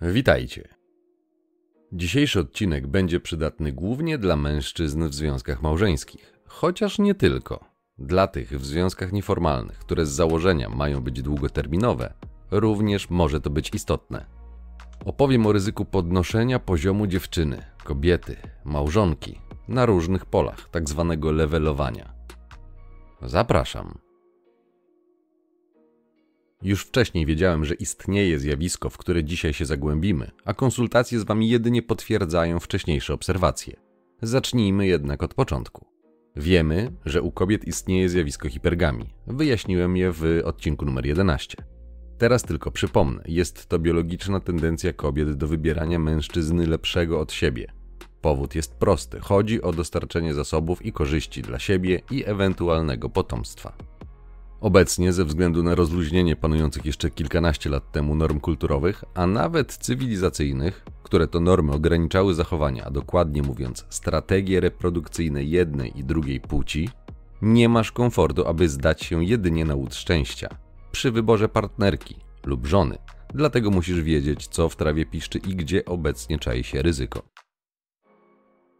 Witajcie. Dzisiejszy odcinek będzie przydatny głównie dla mężczyzn w związkach małżeńskich, chociaż nie tylko. Dla tych w związkach nieformalnych, które z założenia mają być długoterminowe, również może to być istotne. Opowiem o ryzyku podnoszenia poziomu dziewczyny, kobiety, małżonki na różnych polach, tak zwanego levelowania. Zapraszam. Już wcześniej wiedziałem, że istnieje zjawisko, w które dzisiaj się zagłębimy, a konsultacje z Wami jedynie potwierdzają wcześniejsze obserwacje. Zacznijmy jednak od początku. Wiemy, że u kobiet istnieje zjawisko hipergami. Wyjaśniłem je w odcinku numer 11. Teraz tylko przypomnę, jest to biologiczna tendencja kobiet do wybierania mężczyzny lepszego od siebie. Powód jest prosty: chodzi o dostarczenie zasobów i korzyści dla siebie i ewentualnego potomstwa. Obecnie, ze względu na rozluźnienie panujących jeszcze kilkanaście lat temu norm kulturowych, a nawet cywilizacyjnych, które to normy ograniczały zachowania, a dokładnie mówiąc strategie reprodukcyjne jednej i drugiej płci, nie masz komfortu, aby zdać się jedynie na łód szczęścia przy wyborze partnerki lub żony. Dlatego musisz wiedzieć, co w trawie piszczy i gdzie obecnie czai się ryzyko.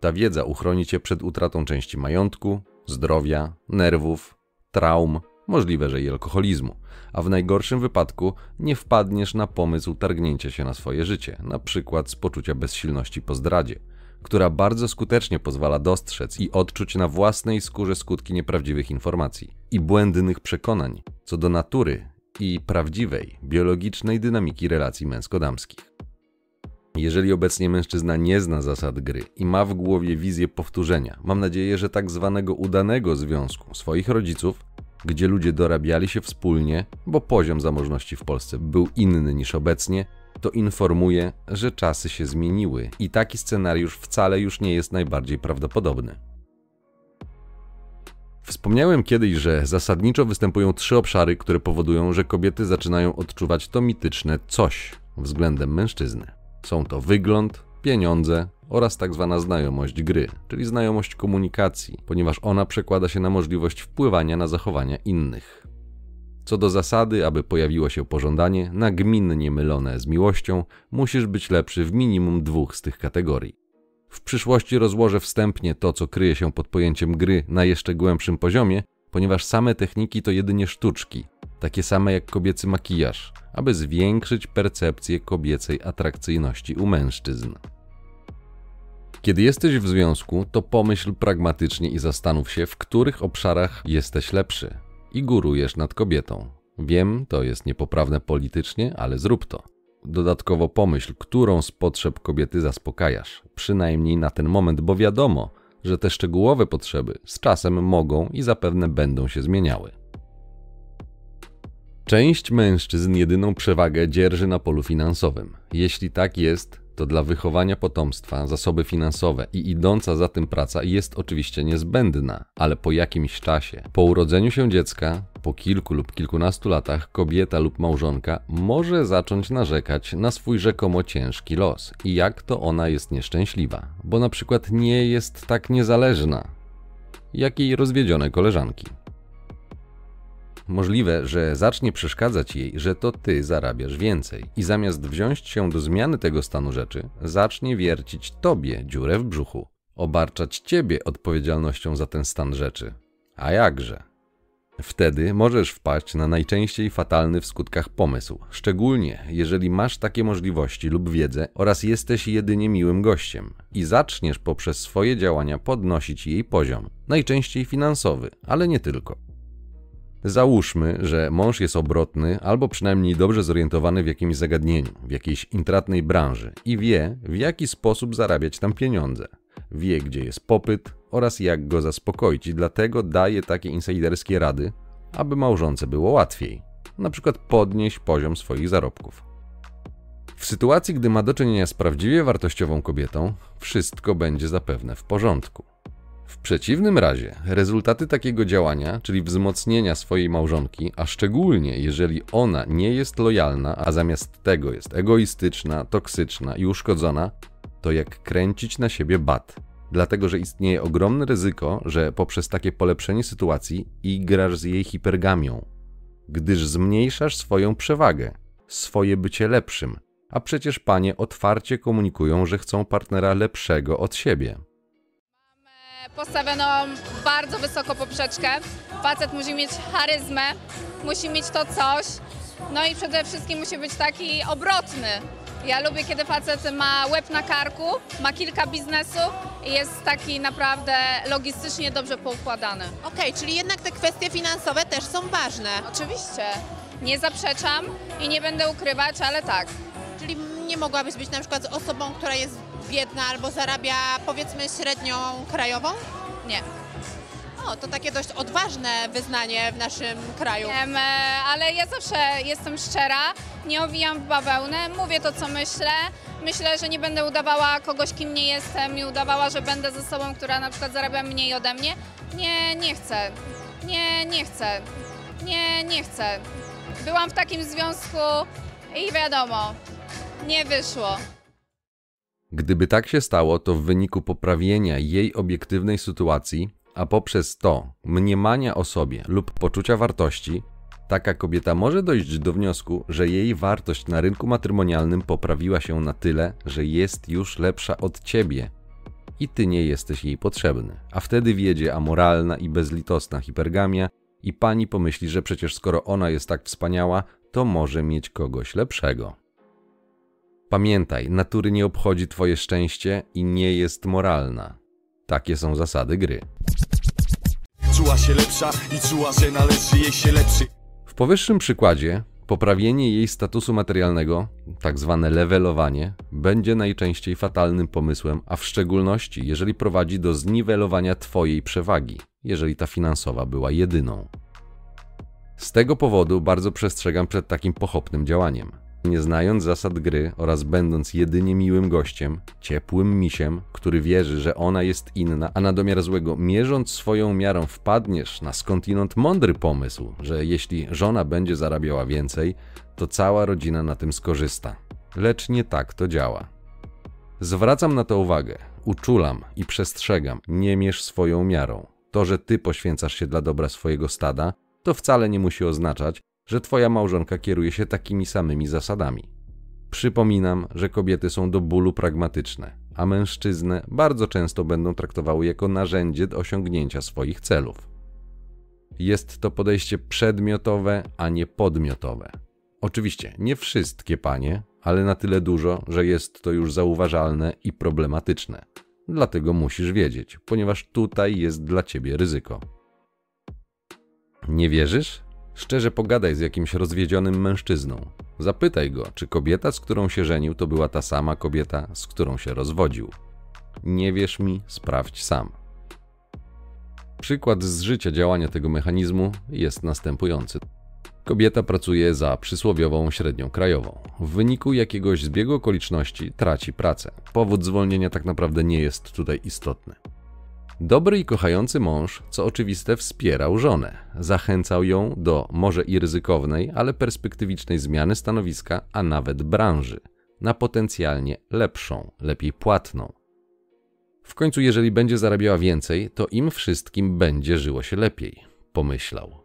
Ta wiedza uchroni cię przed utratą części majątku, zdrowia, nerwów, traum, możliwe, że i alkoholizmu, a w najgorszym wypadku nie wpadniesz na pomysł targnięcia się na swoje życie, na przykład z poczucia bezsilności po zdradzie, która bardzo skutecznie pozwala dostrzec i odczuć na własnej skórze skutki nieprawdziwych informacji i błędnych przekonań co do natury i prawdziwej, biologicznej dynamiki relacji męsko-damskich. Jeżeli obecnie mężczyzna nie zna zasad gry i ma w głowie wizję powtórzenia, mam nadzieję, że tak zwanego udanego związku swoich rodziców, gdzie ludzie dorabiali się wspólnie, bo poziom zamożności w Polsce był inny niż obecnie, to informuje, że czasy się zmieniły i taki scenariusz wcale już nie jest najbardziej prawdopodobny. Wspomniałem kiedyś, że zasadniczo występują trzy obszary, które powodują, że kobiety zaczynają odczuwać to mityczne coś względem mężczyzny. Są to wygląd, pieniądze oraz tak zwana znajomość gry, czyli znajomość komunikacji, ponieważ ona przekłada się na możliwość wpływania na zachowania innych. Co do zasady, aby pojawiło się pożądanie, nagminnie mylone z miłością, musisz być lepszy w minimum dwóch z tych kategorii. W przyszłości rozłożę wstępnie to, co kryje się pod pojęciem gry na jeszcze głębszym poziomie, ponieważ same techniki to jedynie sztuczki, takie same jak kobiecy makijaż, aby zwiększyć percepcję kobiecej atrakcyjności u mężczyzn. Kiedy jesteś w związku, to pomyśl pragmatycznie i zastanów się, w których obszarach jesteś lepszy i górujesz nad kobietą. Wiem, to jest niepoprawne politycznie, ale zrób to. Dodatkowo pomyśl, którą z potrzeb kobiety zaspokajasz, przynajmniej na ten moment, bo wiadomo, że te szczegółowe potrzeby z czasem mogą i zapewne będą się zmieniały. Część mężczyzn jedyną przewagę dzierży na polu finansowym. Jeśli tak jest, to dla wychowania potomstwa zasoby finansowe i idąca za tym praca jest oczywiście niezbędna, ale po jakimś czasie, po urodzeniu się dziecka, po kilku lub kilkunastu latach, kobieta lub małżonka może zacząć narzekać na swój rzekomo ciężki los. I jak to ona jest nieszczęśliwa, bo na przykład nie jest tak niezależna jak jej rozwiedzione koleżanki. Możliwe, że zacznie przeszkadzać jej, że to ty zarabiasz więcej i zamiast wziąć się do zmiany tego stanu rzeczy, zacznie wiercić tobie dziurę w brzuchu, obarczać ciebie odpowiedzialnością za ten stan rzeczy. A jakże? Wtedy możesz wpaść na najczęściej fatalny w skutkach pomysł, szczególnie jeżeli masz takie możliwości lub wiedzę oraz jesteś jedynie miłym gościem i zaczniesz poprzez swoje działania podnosić jej poziom, najczęściej finansowy, ale nie tylko. Załóżmy, że mąż jest obrotny albo przynajmniej dobrze zorientowany w jakimś zagadnieniu, w jakiejś intratnej branży i wie, w jaki sposób zarabiać tam pieniądze. Wie, gdzie jest popyt oraz jak go zaspokoić i dlatego daje takie insiderskie rady, aby małżonce było łatwiej. Na przykład podnieść poziom swoich zarobków. W sytuacji, gdy ma do czynienia z prawdziwie wartościową kobietą, wszystko będzie zapewne w porządku. W przeciwnym razie rezultaty takiego działania, czyli wzmocnienia swojej małżonki, a szczególnie jeżeli ona nie jest lojalna, a zamiast tego jest egoistyczna, toksyczna i uszkodzona, to jak kręcić na siebie bat. Dlatego, że istnieje ogromne ryzyko, że poprzez takie polepszenie sytuacji igrasz z jej hipergamią, gdyż zmniejszasz swoją przewagę, swoje bycie lepszym, A przecież panie otwarcie komunikują, że chcą partnera lepszego od siebie. Postawioną bardzo wysoko poprzeczkę. Facet musi mieć charyzmę, musi mieć to coś, no i przede wszystkim musi być taki obrotny. Ja lubię, kiedy facet ma łeb na karku, ma kilka biznesów i jest taki naprawdę logistycznie dobrze poukładany. Okej, czyli jednak te kwestie finansowe też są ważne. Oczywiście, nie zaprzeczam i nie będę ukrywać, ale tak. Czyli nie mogłabyś być na przykład osobą, która jest biedna albo zarabia powiedzmy średnią krajową? Nie. O, to takie dość odważne wyznanie w naszym kraju. Wiem, e, ale ja zawsze jestem szczera, nie owijam w bawełnę, mówię to, co myślę. Myślę, że nie będę udawała kogoś, kim nie jestem i udawała, że będę ze sobą, która na przykład zarabia mniej ode mnie. Nie, nie chcę. Nie, nie chcę. Nie, nie chcę. Byłam w takim związku i wiadomo, nie wyszło. Gdyby tak się stało, to w wyniku poprawienia jej obiektywnej sytuacji, a poprzez to mniemania o sobie lub poczucia wartości, taka kobieta może dojść do wniosku, że jej wartość na rynku matrymonialnym poprawiła się na tyle, że jest już lepsza od ciebie i ty nie jesteś jej potrzebny. A wtedy wiedzie amoralna i bezlitosna hipergamia i pani pomyśli, że przecież skoro ona jest tak wspaniała, to może mieć kogoś lepszego. Pamiętaj, natury nie obchodzi twoje szczęście i nie jest moralna. Takie są zasady gry. Czuła się lepsza i czuła, że należy jej się lepszy W powyższym przykładzie poprawienie jej statusu materialnego, tak zwane levelowanie, będzie najczęściej fatalnym pomysłem, a w szczególności jeżeli prowadzi do zniwelowania twojej przewagi, jeżeli ta finansowa była jedyną. Z tego powodu bardzo przestrzegam przed takim pochopnym działaniem. Nie znając zasad gry oraz będąc jedynie miłym gościem, ciepłym misiem, który wierzy, że ona jest inna, a na domiar złego mierząc swoją miarą wpadniesz na skądinąd mądry pomysł, że jeśli żona będzie zarabiała więcej, to cała rodzina na tym skorzysta. Lecz nie tak to działa. Zwracam na to uwagę, uczulam i przestrzegam, nie mierz swoją miarą. To, że ty poświęcasz się dla dobra swojego stada, to wcale nie musi oznaczać, że twoja małżonka kieruje się takimi samymi zasadami. Przypominam, że kobiety są do bólu pragmatyczne, a mężczyznę bardzo często będą traktowały jako narzędzie do osiągnięcia swoich celów. Jest to podejście przedmiotowe, a nie podmiotowe. Oczywiście nie wszystkie panie, ale na tyle dużo, że jest to już zauważalne i problematyczne. Dlatego musisz wiedzieć, ponieważ tutaj jest dla ciebie ryzyko. Nie wierzysz? Szczerze pogadaj z jakimś rozwiedzionym mężczyzną. Zapytaj go, czy kobieta, z którą się żenił, to była ta sama kobieta, z którą się rozwodził. Nie wierz mi, sprawdź sam. Przykład z życia działania tego mechanizmu jest następujący. Kobieta pracuje za przysłowiową średnią krajową. W wyniku jakiegoś zbiegu okoliczności traci pracę. Powód zwolnienia tak naprawdę nie jest tutaj istotny. Dobry i kochający mąż, co oczywiste, wspierał żonę. Zachęcał ją do może i ryzykownej, ale perspektywicznej zmiany stanowiska, a nawet branży, na potencjalnie lepszą, lepiej płatną. W końcu, jeżeli będzie zarabiała więcej, to im wszystkim będzie żyło się lepiej, pomyślał.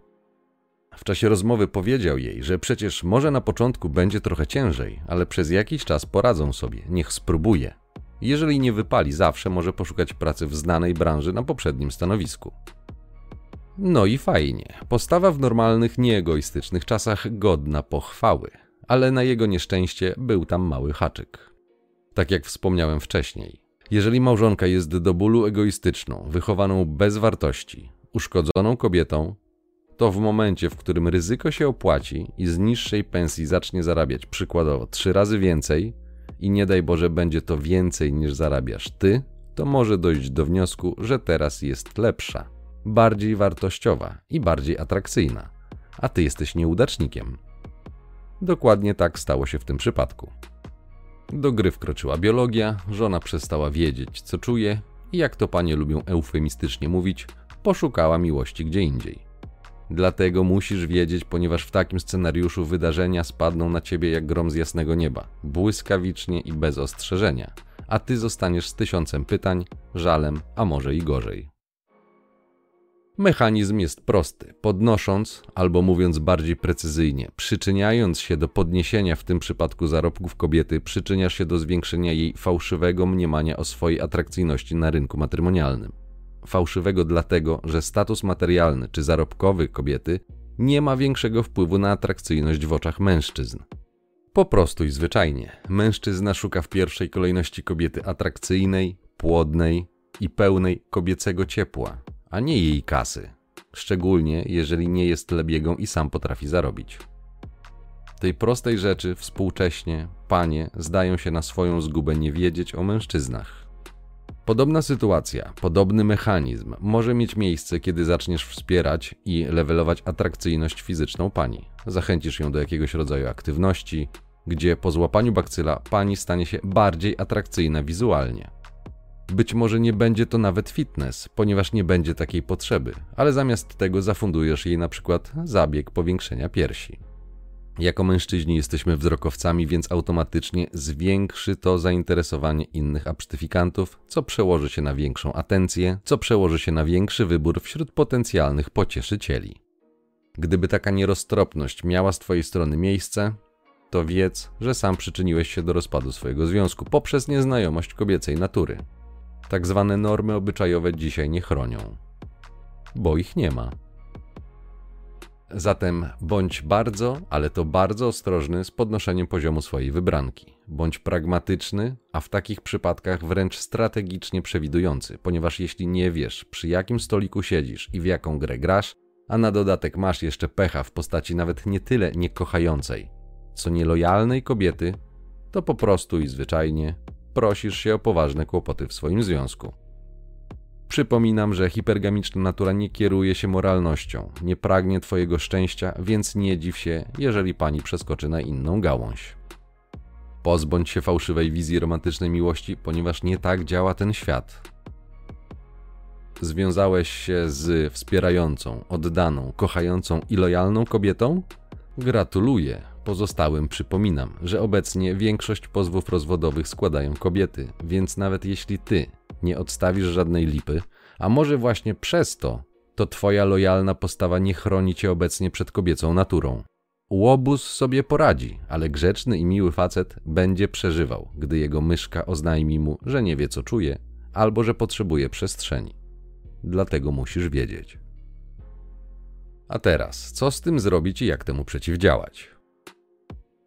W czasie rozmowy powiedział jej, że przecież może na początku będzie trochę ciężej, ale przez jakiś czas poradzą sobie, niech spróbuje. Jeżeli nie wypali, zawsze może poszukać pracy w znanej branży na poprzednim stanowisku. No i fajnie. Postawa w normalnych, nieegoistycznych czasach godna pochwały, ale na jego nieszczęście był tam mały haczyk. Tak jak wspomniałem wcześniej, jeżeli małżonka jest do bólu egoistyczną, wychowaną bez wartości, uszkodzoną kobietą, to w momencie, w którym ryzyko się opłaci i z niższej pensji zacznie zarabiać przykładowo trzy razy więcej, i nie daj Boże będzie to więcej niż zarabiasz ty, to może dojść do wniosku, że teraz jest lepsza, bardziej wartościowa i bardziej atrakcyjna, a ty jesteś nieudacznikiem. Dokładnie tak stało się w tym przypadku. Do gry wkroczyła biologia, żona przestała wiedzieć, co czuje i jak to panie lubią eufemistycznie mówić, poszukała miłości gdzie indziej. Dlatego musisz wiedzieć, ponieważ w takim scenariuszu wydarzenia spadną na ciebie jak grom z jasnego nieba, błyskawicznie i bez ostrzeżenia, a ty zostaniesz z tysiącem pytań, żalem, a może i gorzej. Mechanizm jest prosty. Podnosząc, albo mówiąc bardziej precyzyjnie, przyczyniając się do podniesienia w tym przypadku zarobków kobiety, przyczyniasz się do zwiększenia jej fałszywego mniemania o swojej atrakcyjności na rynku matrymonialnym. Fałszywego dlatego, że status materialny czy zarobkowy kobiety nie ma większego wpływu na atrakcyjność w oczach mężczyzn. Po prostu i zwyczajnie, mężczyzna szuka w pierwszej kolejności kobiety atrakcyjnej, płodnej i pełnej kobiecego ciepła, a nie jej kasy, szczególnie jeżeli nie jest lebiegą i sam potrafi zarobić. Tej prostej rzeczy współcześnie panie zdają się na swoją zgubę nie wiedzieć o mężczyznach. Podobna sytuacja, podobny mechanizm może mieć miejsce, kiedy zaczniesz wspierać i levelować atrakcyjność fizyczną pani. Zachęcisz ją do jakiegoś rodzaju aktywności, gdzie po złapaniu bakcyla pani stanie się bardziej atrakcyjna wizualnie. Być może nie będzie to nawet fitness, ponieważ nie będzie takiej potrzeby, ale zamiast tego zafundujesz jej na przykład zabieg powiększenia piersi. Jako mężczyźni jesteśmy wzrokowcami, więc automatycznie zwiększy to zainteresowanie innych absztyfikantów, co przełoży się na większą atencję, co przełoży się na większy wybór wśród potencjalnych pocieszycieli. Gdyby taka nieroztropność miała z Twojej strony miejsce, to wiedz, że sam przyczyniłeś się do rozpadu swojego związku poprzez nieznajomość kobiecej natury. Tak zwane normy obyczajowe dzisiaj nie chronią, bo ich nie ma. Zatem bądź bardzo, ale to bardzo ostrożny z podnoszeniem poziomu swojej wybranki. Bądź pragmatyczny, a w takich przypadkach wręcz strategicznie przewidujący, ponieważ jeśli nie wiesz, przy jakim stoliku siedzisz i w jaką grę grasz, a na dodatek masz jeszcze pecha w postaci nawet nie tyle niekochającej, co nielojalnej kobiety, to po prostu i zwyczajnie prosisz się o poważne kłopoty w swoim związku. Przypominam, że hipergamiczna natura nie kieruje się moralnością, nie pragnie Twojego szczęścia, więc nie dziw się, jeżeli pani przeskoczy na inną gałąź. Pozbądź się fałszywej wizji romantycznej miłości, ponieważ nie tak działa ten świat. Związałeś się z wspierającą, oddaną, kochającą i lojalną kobietą? Gratuluję. Pozostałym przypominam, że obecnie większość pozwów rozwodowych składają kobiety, więc nawet jeśli ty nie odstawisz żadnej lipy, a może właśnie przez to, to twoja lojalna postawa nie chroni cię obecnie przed kobiecą naturą. Łobuz sobie poradzi, ale grzeczny i miły facet będzie przeżywał, gdy jego myszka oznajmi mu, że nie wie co czuje, albo że potrzebuje przestrzeni. Dlatego musisz wiedzieć. A teraz, co z tym zrobić i jak temu przeciwdziałać?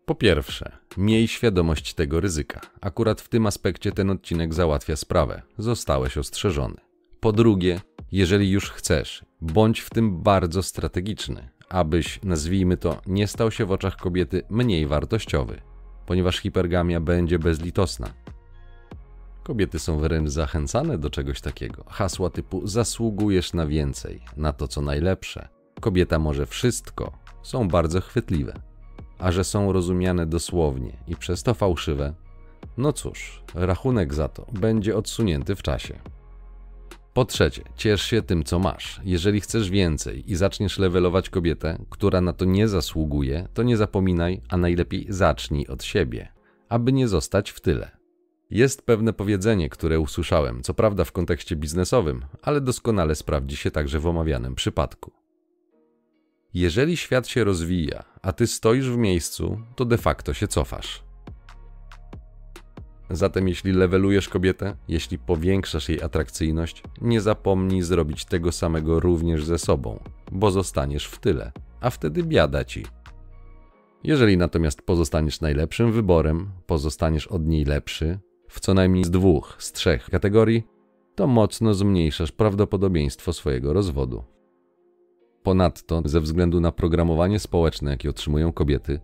Po pierwsze, miej świadomość tego ryzyka. Akurat w tym aspekcie ten odcinek załatwia sprawę. Zostałeś ostrzeżony. Po drugie, jeżeli już chcesz, bądź w tym bardzo strategiczny, abyś, nazwijmy to, nie stał się w oczach kobiety mniej wartościowy, ponieważ hipergamia będzie bezlitosna. Kobiety są wręcz zachęcane do czegoś takiego. Hasła typu zasługujesz na więcej, na to co najlepsze. Kobieta może wszystko, są bardzo chwytliwe a że są rozumiane dosłownie i przez to fałszywe, no cóż, rachunek za to będzie odsunięty w czasie. Po trzecie, ciesz się tym, co masz. Jeżeli chcesz więcej i zaczniesz levelować kobietę, która na to nie zasługuje, to nie zapominaj, a najlepiej zacznij od siebie, aby nie zostać w tyle. Jest pewne powiedzenie, które usłyszałem, co prawda w kontekście biznesowym, ale doskonale sprawdzi się także w omawianym przypadku. Jeżeli świat się rozwija, a ty stoisz w miejscu, to de facto się cofasz. Zatem jeśli levelujesz kobietę, jeśli powiększasz jej atrakcyjność, nie zapomnij zrobić tego samego również ze sobą, bo zostaniesz w tyle, a wtedy biada ci. Jeżeli natomiast pozostaniesz najlepszym wyborem, pozostaniesz od niej lepszy, w co najmniej z dwóch, z trzech kategorii, to mocno zmniejszasz prawdopodobieństwo swojego rozwodu. Ponadto, ze względu na programowanie społeczne, jakie otrzymują kobiety,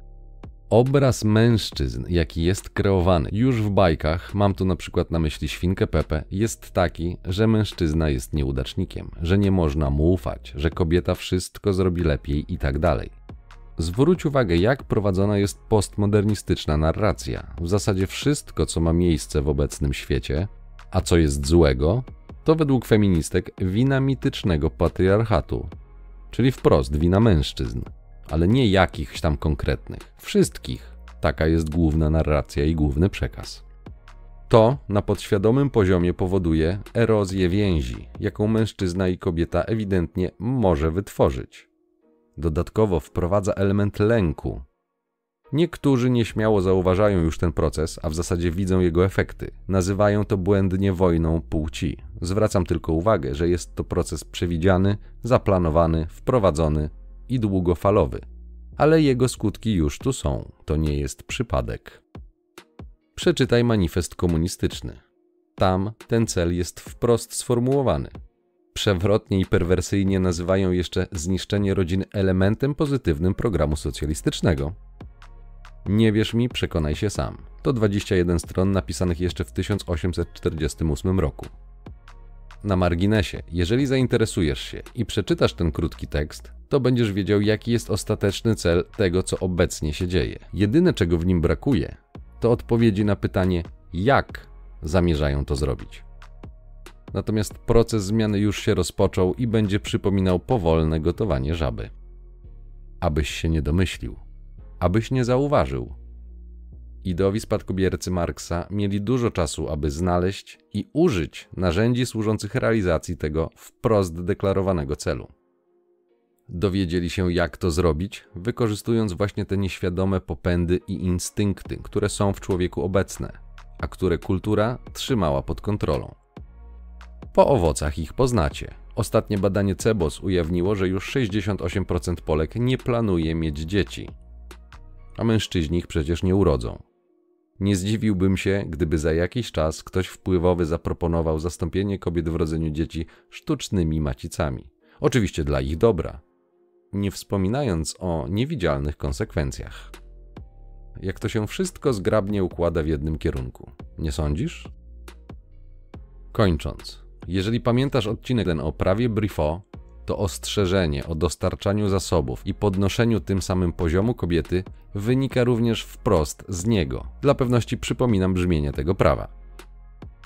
obraz mężczyzn, jaki jest kreowany już w bajkach, mam tu na przykład na myśli świnkę Pepe, jest taki, że mężczyzna jest nieudacznikiem, że nie można mu ufać, że kobieta wszystko zrobi lepiej i tak dalej. Zwróć uwagę, jak prowadzona jest postmodernistyczna narracja. W zasadzie wszystko, co ma miejsce w obecnym świecie, a co jest złego, to według feministek wina mitycznego patriarchatu, czyli wprost wina mężczyzn, ale nie jakichś tam konkretnych, wszystkich. Taka jest główna narracja i główny przekaz. To na podświadomym poziomie powoduje erozję więzi, jaką mężczyzna i kobieta ewidentnie może wytworzyć. Dodatkowo wprowadza element lęku. Niektórzy nieśmiało zauważają już ten proces, a w zasadzie widzą jego efekty. Nazywają to błędnie wojną płci. Zwracam tylko uwagę, że jest to proces przewidziany, zaplanowany, wprowadzony i długofalowy. Ale jego skutki już tu są. To nie jest przypadek. Przeczytaj manifest komunistyczny. Tam ten cel jest wprost sformułowany. Przewrotnie i perwersyjnie nazywają jeszcze zniszczenie rodziny elementem pozytywnym programu socjalistycznego. Nie wierz mi, przekonaj się sam. To 21 stron napisanych jeszcze w 1848 roku. Na marginesie, jeżeli zainteresujesz się i przeczytasz ten krótki tekst, to będziesz wiedział, jaki jest ostateczny cel tego, co obecnie się dzieje. Jedyne, czego w nim brakuje, to odpowiedzi na pytanie, jak zamierzają to zrobić. Natomiast proces zmiany już się rozpoczął i będzie przypominał powolne gotowanie żaby. Abyś się nie domyślił, abyś nie zauważył. Ideowi spadkobiercy Marksa mieli dużo czasu, aby znaleźć i użyć narzędzi służących realizacji tego wprost deklarowanego celu. Dowiedzieli się, jak to zrobić, wykorzystując właśnie te nieświadome popędy i instynkty, które są w człowieku obecne, a które kultura trzymała pod kontrolą. Po owocach ich poznacie. Ostatnie badanie CEBOS ujawniło, że już 68% Polek nie planuje mieć dzieci. A mężczyźni ich przecież nie urodzą. Nie zdziwiłbym się, gdyby za jakiś czas ktoś wpływowy zaproponował zastąpienie kobiet w rodzeniu dzieci sztucznymi macicami. Oczywiście dla ich dobra, nie wspominając o niewidzialnych konsekwencjach. Jak to się wszystko zgrabnie układa w jednym kierunku, nie sądzisz? Kończąc, jeżeli pamiętasz odcinek ten o prawie Brifo, to ostrzeżenie o dostarczaniu zasobów i podnoszeniu tym samym poziomu kobiety wynika również wprost z niego. Dla pewności przypominam brzmienie tego prawa.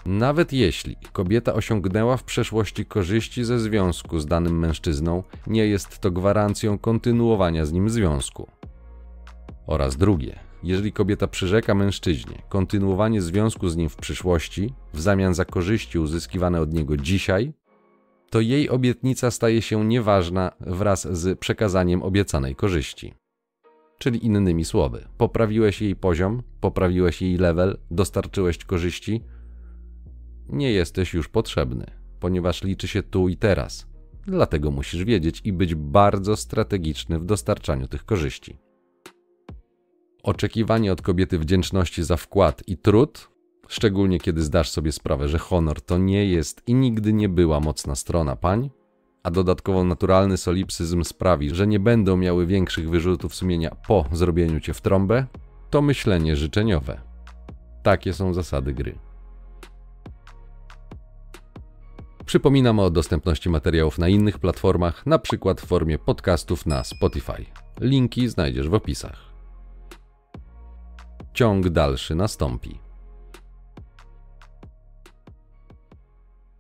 Nawet jeśli kobieta osiągnęła w przeszłości korzyści ze związku z danym mężczyzną, nie jest to gwarancją kontynuowania z nim związku. Oraz drugie, jeżeli kobieta przyrzeka mężczyźnie kontynuowanie związku z nim w przyszłości, w zamian za korzyści uzyskiwane od niego dzisiaj, to jej obietnica staje się nieważna wraz z przekazaniem obiecanej korzyści. Czyli innymi słowy, poprawiłeś jej poziom, poprawiłeś jej level, dostarczyłeś korzyści, nie jesteś już potrzebny, ponieważ liczy się tu i teraz. Dlatego musisz wiedzieć i być bardzo strategiczny w dostarczaniu tych korzyści. Oczekiwanie od kobiety wdzięczności za wkład i trud, szczególnie kiedy zdasz sobie sprawę, że honor to nie jest i nigdy nie była mocna strona pań, a dodatkowo naturalny solipsyzm sprawi, że nie będą miały większych wyrzutów sumienia po zrobieniu cię w trąbę, to myślenie życzeniowe. Takie są zasady gry. Przypominam o dostępności materiałów na innych platformach, na przykład w formie podcastów na Spotify. Linki znajdziesz w opisach. Ciąg dalszy nastąpi.